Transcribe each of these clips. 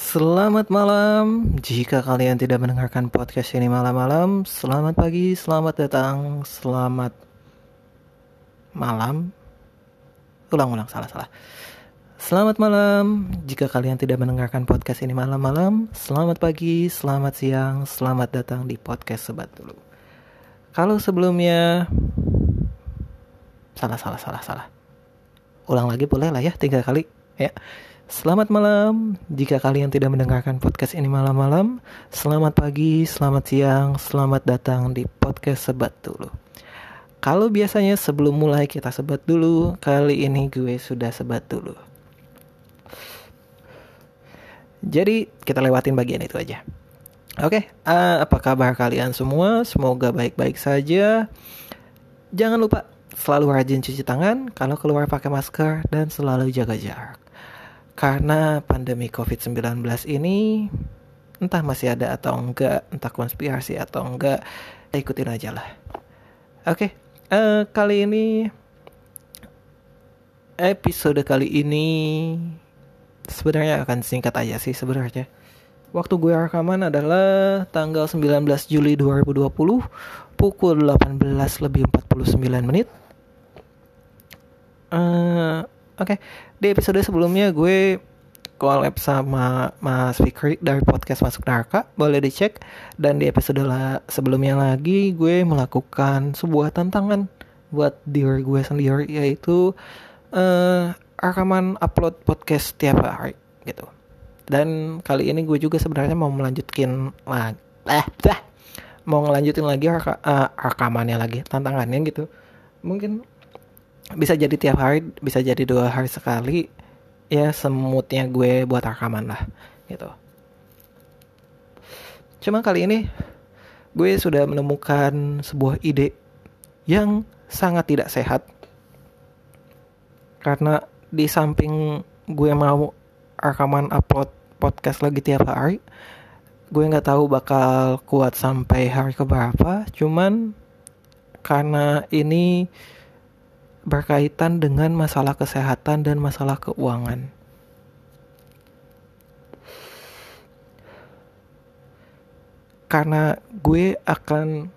Selamat malam. Jika kalian tidak mendengarkan podcast ini malam-malam, selamat pagi, selamat datang, selamat malam. Ulang-ulang salah-salah. Selamat malam. Jika kalian tidak mendengarkan podcast ini malam-malam, selamat pagi, selamat siang, selamat datang di podcast Sebat dulu. Kalau sebelumnya salah salah salah salah. Ulang lagi boleh lah ya tiga kali ya. Selamat malam. Jika kalian tidak mendengarkan podcast ini malam-malam, selamat pagi, selamat siang, selamat datang di podcast Sebat dulu. Kalau biasanya sebelum mulai kita sebat dulu, kali ini gue sudah sebat dulu. Jadi kita lewatin bagian itu aja. Oke, uh, apa kabar kalian semua? Semoga baik-baik saja. Jangan lupa selalu rajin cuci tangan, kalau keluar pakai masker, dan selalu jaga jarak. Karena pandemi COVID-19 ini entah masih ada atau enggak, entah konspirasi atau enggak, ikutin aja lah. Oke, uh, kali ini episode kali ini sebenarnya akan singkat aja sih sebenarnya. Waktu gue rekaman adalah tanggal 19 Juli 2020 pukul 18 lebih 49 menit. Uh, Oke, okay. di episode sebelumnya gue collab sama Mas Fikri dari podcast Masuk Narka, boleh dicek. Dan di episode la sebelumnya lagi gue melakukan sebuah tantangan buat diri gue sendiri yaitu uh, rekaman upload podcast tiap hari gitu. Dan kali ini gue juga sebenarnya mau melanjutkan lagi, eh, dah, mau ngelanjutin lagi reka, uh, rekamannya lagi, tantangannya gitu. Mungkin bisa jadi tiap hari bisa jadi dua hari sekali. Ya semutnya gue buat rekaman lah gitu. Cuma kali ini gue sudah menemukan sebuah ide yang sangat tidak sehat. Karena di samping gue mau rekaman upload podcast lagi tiap hari gue nggak tahu bakal kuat sampai hari keberapa. Cuman karena ini berkaitan dengan masalah kesehatan dan masalah keuangan. Karena gue akan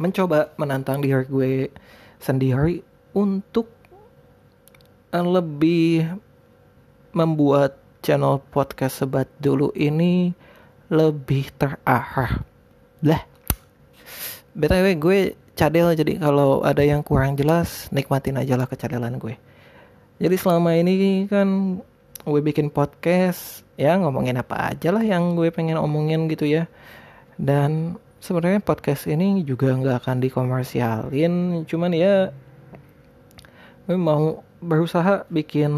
mencoba menantang diri gue sendiri untuk lebih membuat channel podcast sebat dulu ini lebih terarah. Lah. BTW gue cadel jadi kalau ada yang kurang jelas nikmatin aja lah kecadelan gue. Jadi selama ini kan gue bikin podcast ya ngomongin apa aja lah yang gue pengen omongin gitu ya. Dan sebenarnya podcast ini juga nggak akan dikomersialin. Cuman ya gue mau berusaha bikin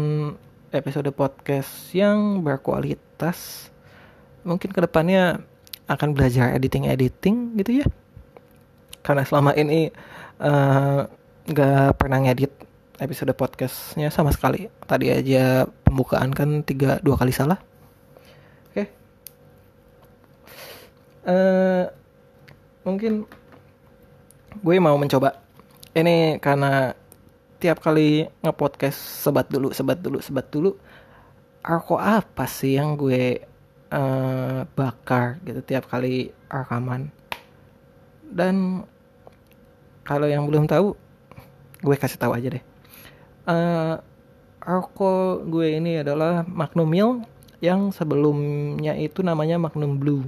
episode podcast yang berkualitas. Mungkin ke depannya akan belajar editing editing gitu ya karena selama ini uh, gak pernah ngedit episode podcastnya sama sekali. Tadi aja pembukaan kan tiga dua kali salah. Oke. Okay. uh, eh, mungkin gue mau mencoba. Ini karena tiap kali ngepodcast sebat dulu sebat dulu sebat dulu arko apa sih yang gue uh, bakar gitu tiap kali rekaman? Dan kalau yang belum tahu gue kasih tahu aja deh. Uh, rokok gue ini adalah Magnum Mil yang sebelumnya itu namanya Magnum Blue.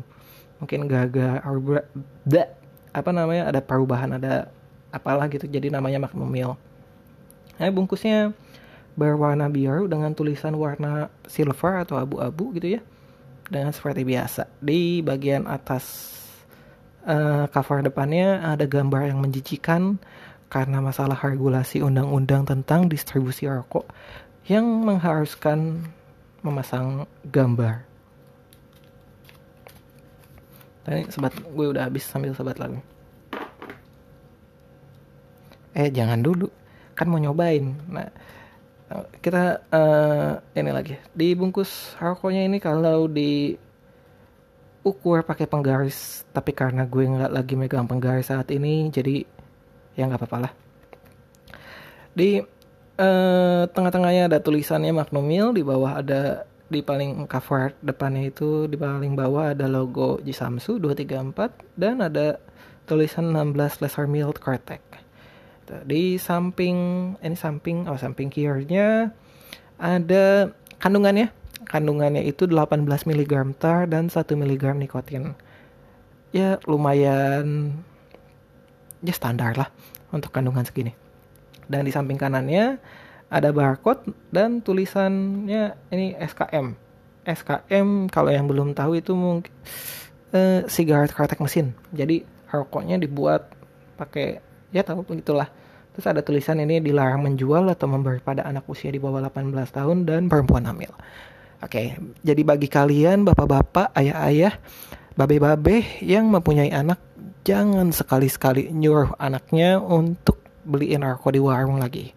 Mungkin gaga arbra apa namanya ada perubahan ada apalah gitu jadi namanya Magnum Mil nah bungkusnya berwarna biru dengan tulisan warna silver atau abu-abu gitu ya. Dengan seperti biasa. Di bagian atas uh, cover depannya ada gambar yang menjijikan karena masalah regulasi undang-undang tentang distribusi rokok yang mengharuskan memasang gambar. Tadi sebat gue udah habis sambil sebat lagi. Eh jangan dulu, kan mau nyobain. Nah kita uh, ini lagi dibungkus rokoknya ini kalau di ukur pakai penggaris tapi karena gue nggak lagi megang penggaris saat ini jadi ya nggak apa-apa lah di uh, tengah-tengahnya ada tulisannya Magnum Mil di bawah ada di paling cover depannya itu di paling bawah ada logo Jisamsu 234 dan ada tulisan 16 laser milled Cortec. Di samping ini samping oh samping kirinya ada kandungannya. Kandungannya itu 18 mg tar dan 1 mg nikotin. Ya lumayan ya standar lah untuk kandungan segini. Dan di samping kanannya ada barcode dan tulisannya ini SKM. SKM kalau yang belum tahu itu mungkin uh, cigarette kartek mesin. Jadi rokoknya dibuat pakai ya tahu begitulah. Terus ada tulisan ini dilarang menjual atau memberi pada anak usia di bawah 18 tahun dan perempuan hamil. Oke, jadi bagi kalian bapak-bapak, ayah-ayah, babe-babe yang mempunyai anak, jangan sekali-sekali nyuruh anaknya untuk beliin rokok di warung lagi.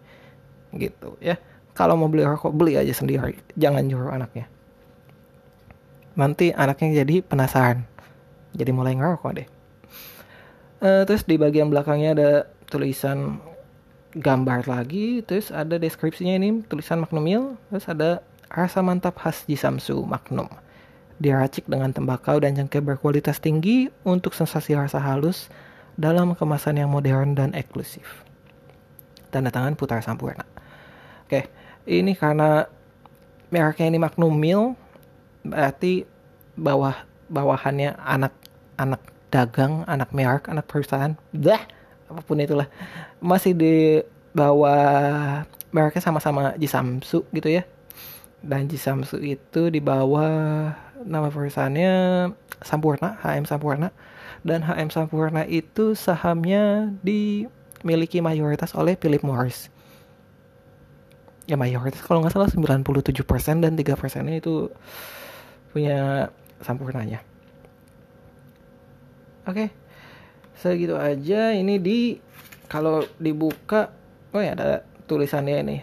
Gitu ya. Kalau mau beli rokok beli aja sendiri. Jangan nyuruh anaknya. Nanti anaknya jadi penasaran. Jadi mulai ngerokok deh. Uh, terus di bagian belakangnya ada tulisan gambar lagi terus ada deskripsinya ini tulisan Magnum Mil terus ada rasa mantap khas Jisamsu Magnum diracik dengan tembakau dan cengkeh berkualitas tinggi untuk sensasi rasa halus dalam kemasan yang modern dan eksklusif. Tanda tangan Putra Sampurna. Oke, ini karena mereknya ini Magnum Mil, berarti bawah bawahannya anak anak dagang, anak merek, anak perusahaan, dah apa pun itulah masih di bawah mereknya sama-sama Jisamsu gitu ya. Dan Jisamsu itu di bawah nama perusahaannya Sampurna, HM Sampurna. Dan HM Sampurna itu sahamnya dimiliki mayoritas oleh Philip Morris ya mayoritas kalau nggak salah 97% dan 3 persennya itu punya sampurnanya. Oke, okay. segitu aja. Ini di kalau dibuka, oh ya ada tulisannya ini.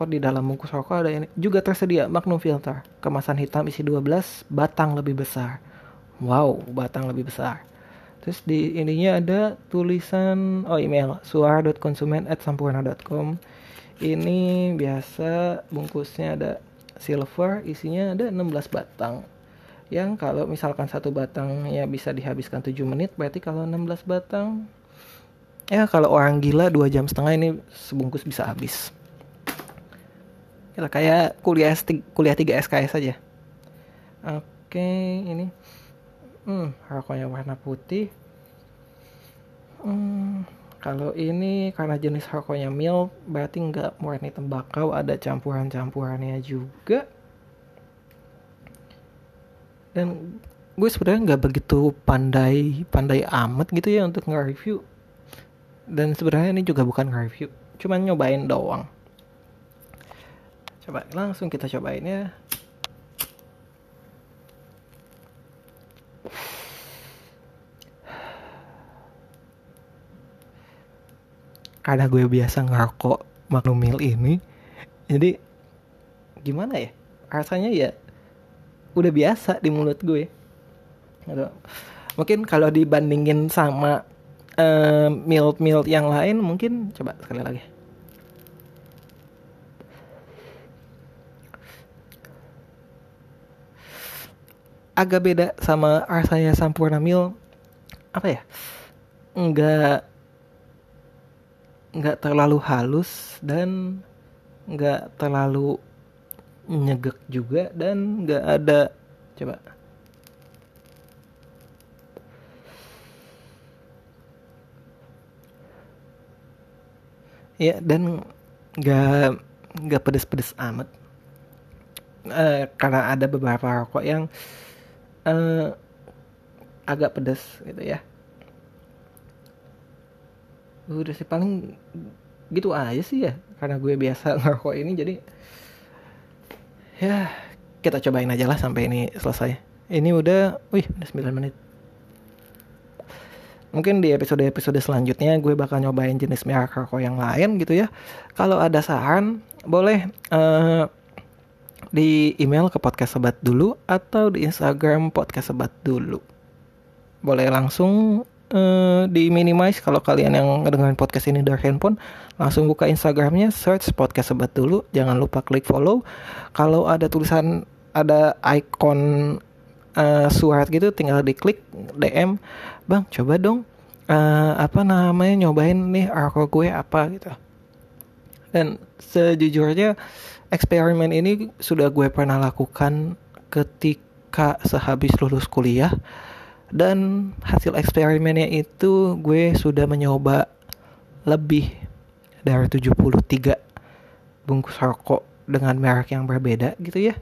Kok di dalam bungkus rokok ada ini. Juga tersedia Magnum filter. Kemasan hitam isi 12 batang lebih besar. Wow, batang lebih besar. Terus di ininya ada tulisan oh email suara.konsumen@sampurna.com ini biasa bungkusnya ada silver isinya ada 16 batang. Yang kalau misalkan satu batang ya bisa dihabiskan 7 menit berarti kalau 16 batang ya kalau orang gila 2 jam setengah ini sebungkus bisa habis ya kayak kuliah kuliah 3 SKS saja oke ini hmm rokoknya warna putih hmm kalau ini karena jenis rokoknya mil berarti nggak murni tembakau, ada campuran-campurannya juga. Dan gue sebenarnya nggak begitu pandai pandai amat gitu ya untuk nge-review. Dan sebenarnya ini juga bukan nge-review, cuman nyobain doang. Coba langsung kita cobain ya. karena gue biasa ngerokok Magnum Mil ini jadi gimana ya rasanya ya udah biasa di mulut gue gitu. mungkin kalau dibandingin sama mild mild yang lain mungkin coba sekali lagi agak beda sama rasanya Sampurna Mil apa ya? Enggak nggak terlalu halus dan nggak terlalu nyegek juga dan nggak ada coba. Ya dan nggak nggak pedes-pedes amat. Uh, karena ada beberapa rokok yang uh, agak pedes gitu ya. Udah sih paling gitu aja sih ya. Karena gue biasa ngerokok ini jadi ya kita cobain aja lah sampai ini selesai. Ini udah wih udah 9 menit. Mungkin di episode-episode selanjutnya gue bakal nyobain jenis merek rokok yang lain gitu ya. Kalau ada saran boleh uh, di email ke podcast sebat dulu atau di Instagram podcast sebat dulu. Boleh langsung uh, di minimize kalau kalian yang ngedengerin podcast ini dari handphone langsung buka Instagramnya search podcast sebat dulu jangan lupa klik follow. Kalau ada tulisan ada icon uh, surat gitu tinggal diklik DM bang coba dong uh, apa namanya nyobain nih arko gue apa gitu dan sejujurnya eksperimen ini sudah gue pernah lakukan ketika sehabis lulus kuliah. Dan hasil eksperimennya itu gue sudah mencoba lebih dari 73 bungkus rokok dengan merek yang berbeda gitu ya.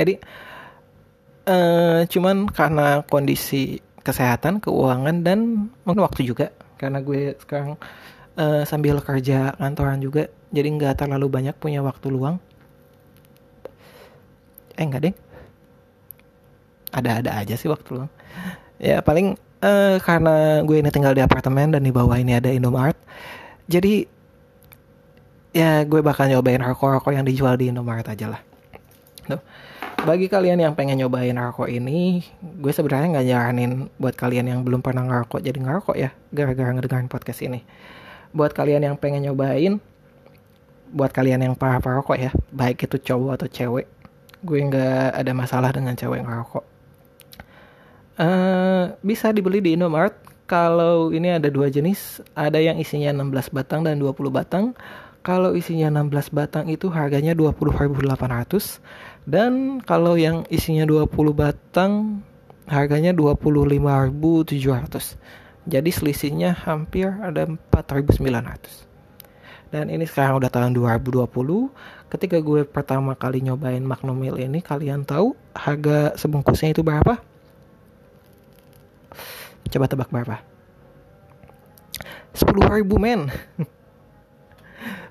Jadi uh, cuman karena kondisi kesehatan, keuangan dan mungkin waktu juga. Karena gue sekarang uh, sambil kerja kantoran juga jadi nggak terlalu banyak punya waktu luang. Eh enggak deh. Ada-ada aja sih waktu luang. Ya paling uh, karena gue ini tinggal di apartemen dan di bawah ini ada Indomart. Jadi ya gue bakal nyobain rokok-rokok yang dijual di Indomart aja lah. Tuh bagi kalian yang pengen nyobain rokok ini, gue sebenarnya nggak nyaranin buat kalian yang belum pernah ngerokok jadi ngerokok ya, gara-gara ngedengerin podcast ini. Buat kalian yang pengen nyobain, buat kalian yang para perokok ya, baik itu cowok atau cewek, gue nggak ada masalah dengan cewek ngerokok. Uh, bisa dibeli di Indomart. Kalau ini ada dua jenis, ada yang isinya 16 batang dan 20 batang. Kalau isinya 16 batang itu harganya 20.800 dan kalau yang isinya 20 batang harganya 25.700. Jadi selisihnya hampir ada 4.900. Dan ini sekarang udah tahun 2020. Ketika gue pertama kali nyobain Magnum Mil ini, kalian tahu harga sebungkusnya itu berapa? Coba tebak berapa? 10.000 men.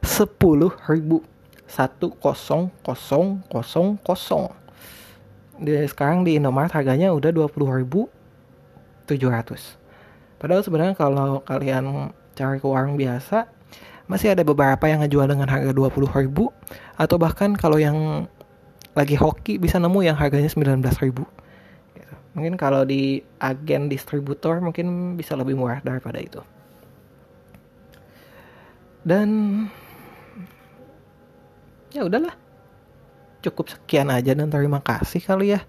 10.000 satu kosong kosong kosong kosong. Sekarang di Indomaret harganya udah 20.700 padahal sebenarnya kalau kalian cari ke warung biasa masih ada beberapa yang ngejual dengan harga dua puluh ribu atau bahkan kalau yang lagi hoki bisa nemu yang harganya sembilan belas ribu. Gitu. mungkin kalau di agen distributor mungkin bisa lebih murah daripada itu. Dan ya udahlah. Cukup sekian aja dan terima kasih kali ya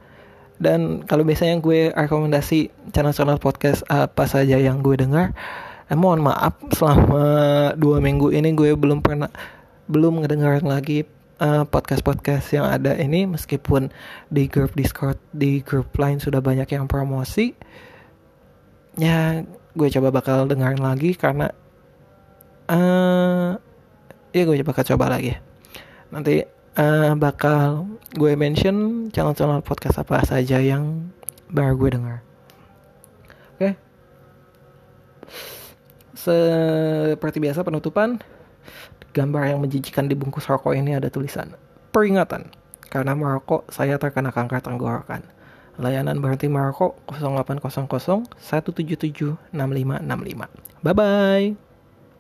dan kalau biasanya gue rekomendasi channel-channel podcast apa saja yang gue dengar eh, mohon maaf selama dua minggu ini gue belum pernah belum ngedengar lagi uh, podcast-podcast yang ada ini. Meskipun di grup Discord di grup lain sudah banyak yang promosi ya gue coba bakal dengerin lagi karena uh, ya gue bakal coba lagi. Nanti uh, bakal gue mention channel-channel podcast apa saja yang baru gue dengar. Oke. Okay. Seperti biasa penutupan gambar yang menjijikan di bungkus rokok ini ada tulisan peringatan karena merokok saya terkena kanker tenggorokan. Layanan berhenti merokok 0800 177 6565. Bye bye.